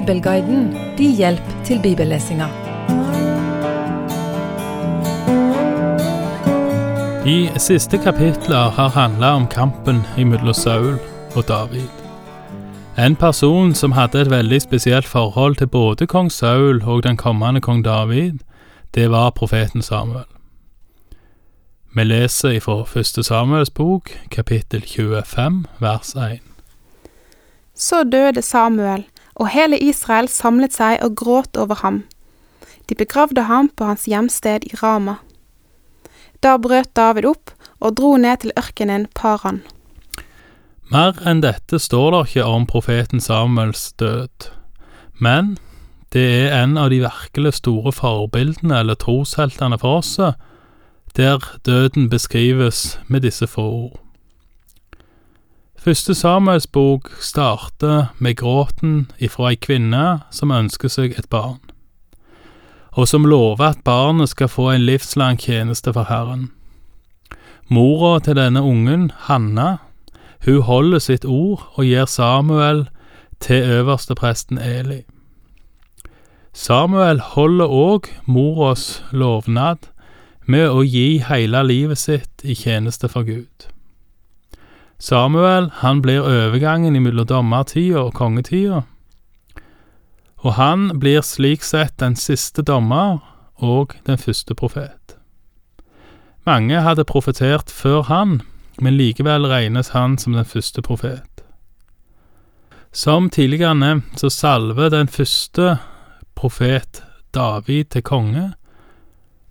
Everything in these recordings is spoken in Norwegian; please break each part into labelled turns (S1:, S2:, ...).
S1: Bibelguiden din hjelp til bibellesinga.
S2: De siste kapitler har handla om kampen mellom Saul og David. En person som hadde et veldig spesielt forhold til både kong Saul og den kommende kong David, det var profeten Samuel. Vi leser fra første Samuels bok, kapittel 25, vers 1.
S3: Så døde Samuel, og hele Israel samlet seg og gråt over ham. De begravde ham på hans hjemsted i Rama. Da brøt David opp og dro ned til ørkenen Paran.
S2: Mer enn dette står det ikke om profeten Samuels død, men det er en av de virkelig store forbildene eller trosheltene for oss, der døden beskrives med disse få ord. Første Samuels bok starter med gråten ifra ei kvinne som ønsker seg et barn, og som lover at barnet skal få en livslang tjeneste for Herren. Mora til denne ungen, Hanna, hun holder sitt ord og gir Samuel til øverstepresten Eli. Samuel holder òg moras lovnad med å gi hele livet sitt i tjeneste for Gud. Samuel han blir overgangen mellom dommertida og kongetida, og han blir slik sett den siste dommer og den første profet. Mange hadde profetert før han, men likevel regnes han som den første profet. Som tidligere nevnt så salver den første profet David til konge,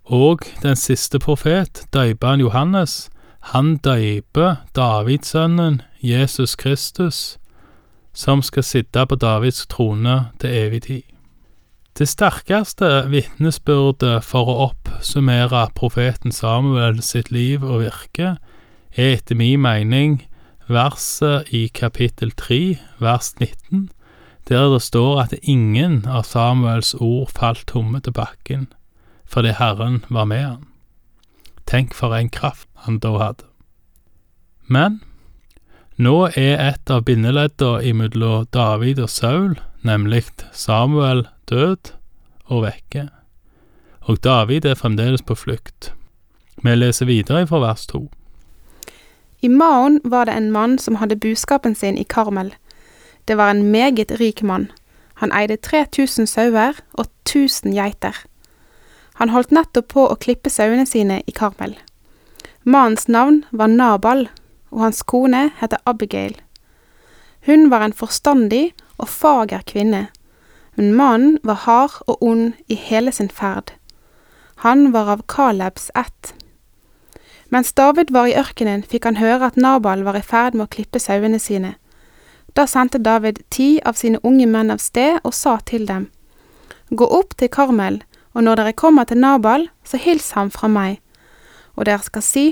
S2: og den siste profet, døyperen Johannes, han døyper Davidssønnen Jesus Kristus, som skal sitte på Davids trone til evig tid. Det sterkeste vitnesbyrdet for å oppsummere profeten Samuel sitt liv og virke, er etter min mening verset i kapittel 3, vers 19, der det står at ingen av Samuels ord falt tomme til bakken, fordi Herren var med han. Tenk for en kraft han da hadde. Men nå er et av bindeleddene mellom David og Saul, nemlig Samuel, død og vekke, og David er fremdeles på flukt. Vi leser videre fra vers to.
S3: I Maon var det en mann som hadde buskapen sin i Karmel. Det var en meget rik mann. Han eide 3000 sauer og 1000 geiter. Han holdt nettopp på å klippe sauene sine i Karmel. Mannens navn var Nabal, og hans kone heter Abigail. Hun var en forstandig og fager kvinne, men mannen var hard og ond i hele sin ferd. Han var av Kalebs ett. Mens David var i ørkenen, fikk han høre at Nabal var i ferd med å klippe sauene sine. Da sendte David ti av sine unge menn av sted og sa til dem, Gå opp til Karmel, og når dere kommer til Nabal, så hils ham fra meg. Og dere skal si,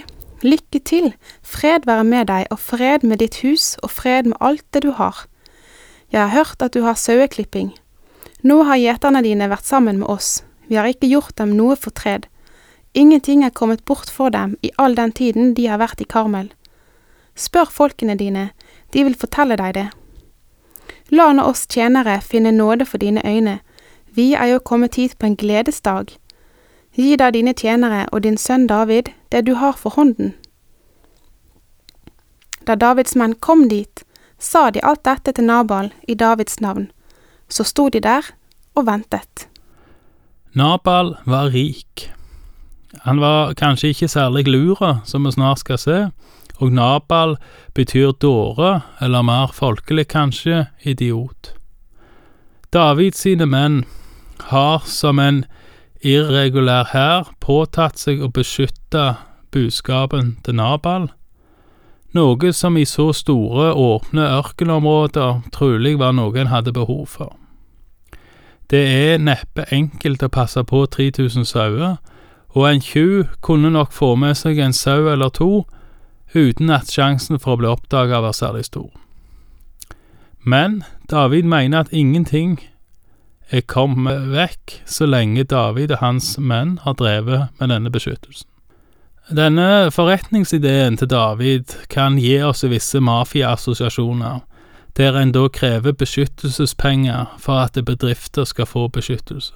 S3: Lykke til, fred være med deg, og fred med ditt hus, og fred med alt det du har. Jeg har hørt at du har saueklipping. Nå har gjeterne dine vært sammen med oss, vi har ikke gjort dem noe fortred. Ingenting er kommet bort for dem i all den tiden de har vært i Karmel. Spør folkene dine, de vil fortelle deg det. La nå oss tjenere finne nåde for dine øyne, vi er jo kommet hit på en gledesdag. Gi da dine tjenere og din sønn David det du har for hånden. Da Davids menn kom dit, sa de alt dette til Nabal i Davids navn. Så sto de der og ventet.
S2: Nabal var rik. Han var kanskje ikke særlig lura, som vi snart skal se, og Nabal betyr dåre, eller mer folkelig kanskje, idiot. David sine menn har som en irregulær hær påtatt seg å beskytte buskapen til Nabal, noe som i så store, åpne ørkenområder trolig var noe en hadde behov for. Det er neppe enkelt å passe på 3000 sauer, og en tjuv kunne nok få med seg en sau eller to uten at sjansen for å bli oppdaga var særlig stor. Men David mener at ingenting er kommet vekk så lenge David og hans menn har drevet med denne beskyttelsen. Denne forretningsideen til David kan gi oss visse mafiaassosiasjoner. der en da krever beskyttelsespenger for at bedrifter skal få beskyttelse.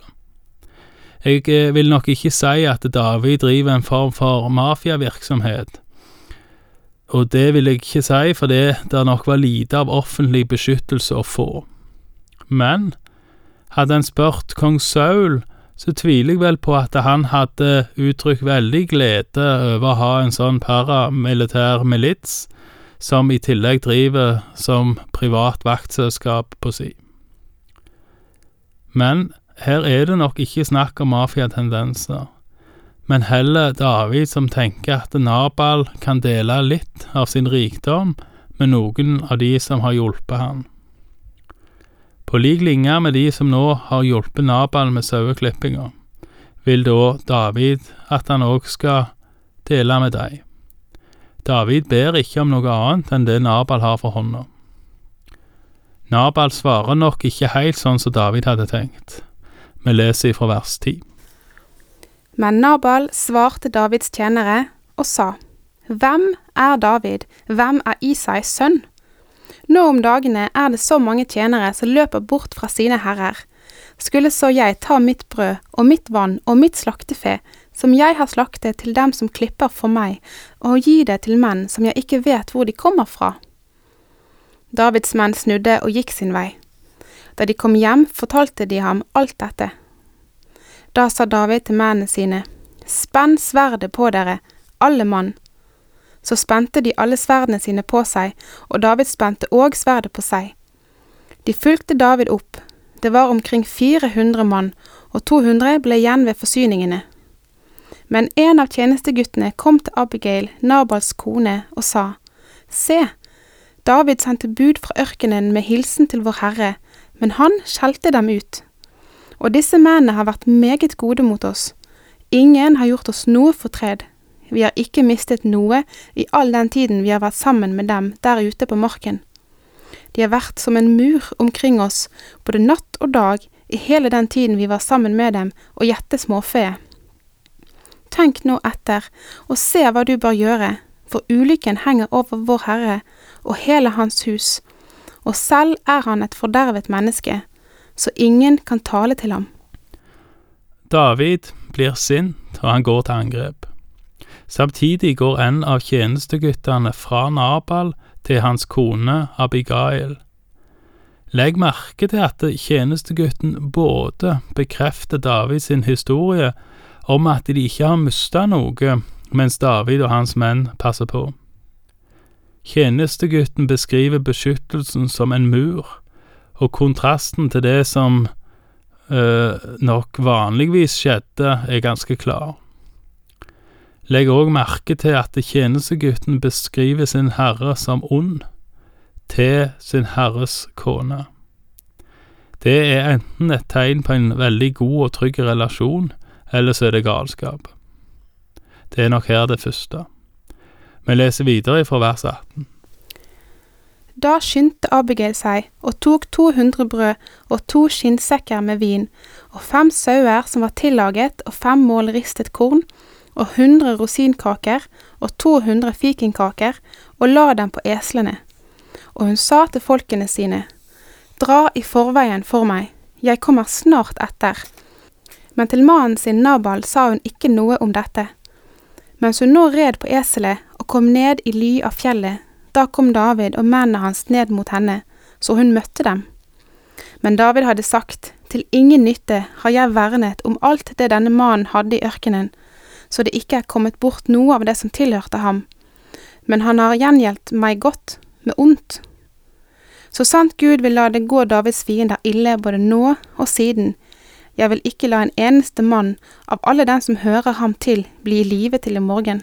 S2: Jeg eh, vil nok ikke si at David driver en form for mafiavirksomhet, og det vil jeg ikke si fordi det nok var lite av offentlig beskyttelse å få. Men hadde en spurt kong Saul, så tviler jeg vel på at han hadde uttrykt veldig glede over å ha en sånn paramilitær milits, som i tillegg driver som privat vaktselskap på si. Men her er det nok ikke snakk om mafiatendenser, men heller David som tenker at Nabal kan dele litt av sin rikdom med noen av de som har hjulpet han. På lik linje med de som nå har hjulpet Nabal med saueklippinga, vil da David at han òg skal dele med deg. David ber ikke om noe annet enn det Nabal har for hånda. Nabal svarer nok ikke helt sånn som David hadde tenkt. Vi leser fra vers 10.
S3: Men Nabal svarte Davids tjenere og sa, Hvem er David, hvem er Isais sønn? Nå om dagene er det så mange tjenere som løper bort fra sine herrer. Skulle så jeg ta mitt brød og mitt vann og mitt slaktefe, som jeg har slaktet til dem som klipper for meg, og gi det til menn som jeg ikke vet hvor de kommer fra? Davids menn snudde og gikk sin vei. Da de kom hjem, fortalte de ham alt dette. Da sa David til mennene sine, Spenn sverdet på dere, alle mann. Så spente de alle sverdene sine på seg, og David spente òg sverdet på seg. De fulgte David opp, det var omkring 400 mann, og 200 ble igjen ved forsyningene. Men en av tjenesteguttene kom til Abigail, Nabals kone, og sa, Se, David sendte bud fra ørkenen med hilsen til vår Herre, men han skjelte dem ut. Og disse mennene har vært meget gode mot oss. Ingen har gjort oss noe fortred. Vi har ikke mistet noe i all den tiden vi har vært sammen med dem der ute på marken. De har vært som en mur omkring oss, både natt og dag, i hele den tiden vi var sammen med dem og gjette småfe. Tenk nå etter, og se hva du bør gjøre, for ulykken henger over vår Herre og hele hans hus, og selv er han et fordervet menneske, så ingen kan tale til ham.
S2: David blir sint, og han går til angrep. Samtidig går en av tjenesteguttene fra Nabal til hans kone Abigail. Legg merke til at tjenestegutten både bekrefter David sin historie om at de ikke har mista noe mens David og hans menn passer på. Tjenestegutten beskriver beskyttelsen som en mur, og kontrasten til det som øh, nok vanligvis skjedde, er ganske klar. Legg òg merke til at tjenestegutten beskriver sin herre som ond, til sin herres kone. Det er enten et tegn på en veldig god og trygg relasjon, eller så er det galskap. Det er nok her det første. Vi leser videre fra vers 18.
S3: Da skyndte Abigail seg og tok 200 brød og to skinnsekker med vin, og fem sauer som var tillaget, og fem mål ristet korn, og 100 rosinkaker og 200 fikenkaker, og la dem på eslene. Og hun sa til folkene sine, Dra i forveien for meg, jeg kommer snart etter. Men til mannen sin Nabal sa hun ikke noe om dette. Mens hun nå red på eselet og kom ned i ly av fjellet, da kom David og mennene hans ned mot henne, så hun møtte dem. Men David hadde sagt, til ingen nytte har jeg vernet om alt det denne mannen hadde i ørkenen, så det ikke er kommet bort noe av det som tilhørte ham, men han har gjengjeldt meg godt, med ondt. Så sant Gud vil la det gå Davids fiender ille både nå og siden, jeg vil ikke la en eneste mann av alle den som hører ham til, bli i live til i morgen.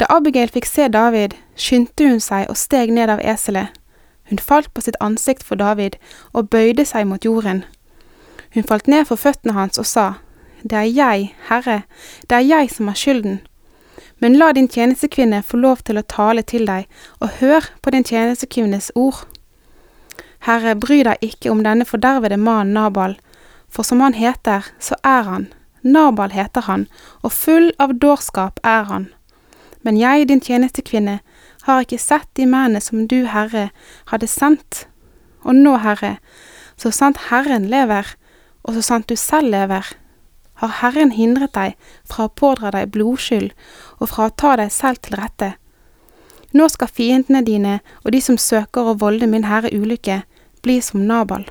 S3: Da Abigail fikk se David, skyndte hun seg og steg ned av eselet. Hun falt på sitt ansikt for David og bøyde seg mot jorden. Hun falt ned for føttene hans og sa, Det er jeg, Herre, det er jeg som har skylden. Men la din tjenestekvinne få lov til å tale til deg, og hør på din tjenestekvinnes ord. Herre, bry deg ikke om denne fordervede mannen Nabal, for som han heter, så er han, Nabal heter han, og full av dårskap er han. Men jeg, din tjenestekvinne, har ikke sett de mennene som du, Herre, hadde sendt. Og nå, Herre, så sant Herren lever, og så sant du selv lever, har Herren hindret deg fra å pådra deg blodskyld og fra å ta deg selv til rette. Nå skal fiendene dine og de som søker å volde min herre ulykke, bli som Nabal.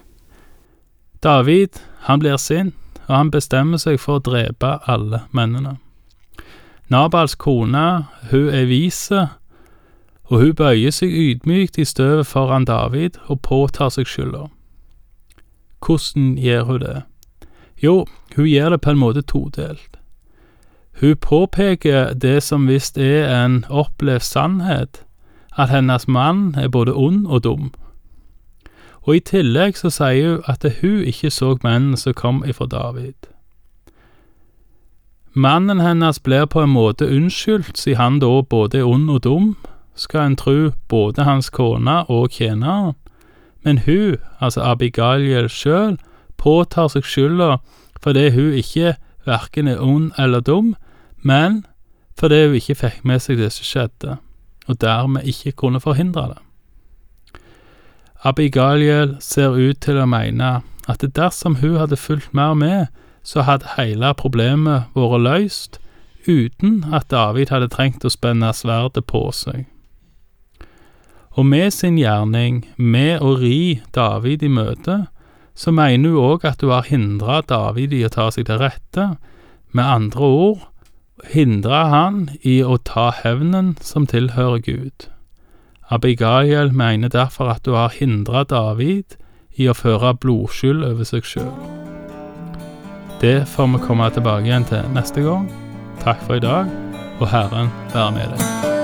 S2: David, han blir sint, og han bestemmer seg for å drepe alle mennene. Nabals kone, hun er vise, og hun bøyer seg ydmykt i støvet foran David og påtar seg skylda. Hvordan gjør hun det? Jo, hun gjør det på en måte todelt. Hun påpeker det som visst er en opplevd sannhet, at hennes mann er både ond og dum. Og i tillegg så sier hun at hun ikke så mennene som kom ifra David. Mannen hennes blir på en måte unnskyldt, siden han da både er ond og dum, skal en tro både hans kone og tjeneren, men hun, altså Abigail sjøl, påtar seg skylda fordi hun ikke verken er ond eller dum, men fordi hun ikke fikk med seg det som skjedde, og dermed ikke kunne forhindre det. Abigail ser ut til å mene at dersom hun hadde fulgt mer med, så hadde hele problemet vært løst uten at David hadde trengt å spenne sverdet på seg. Og med sin gjerning, med å ri David i møte, så mener hun òg at hun har hindra David i å ta seg til rette. Med andre ord hindra han i å ta hevnen som tilhører Gud. Abigail mener derfor at hun har hindra David i å føre blodskyld over seg sjøl. Det får vi komme tilbake igjen til neste gang. Takk for i dag, og Herren være med deg.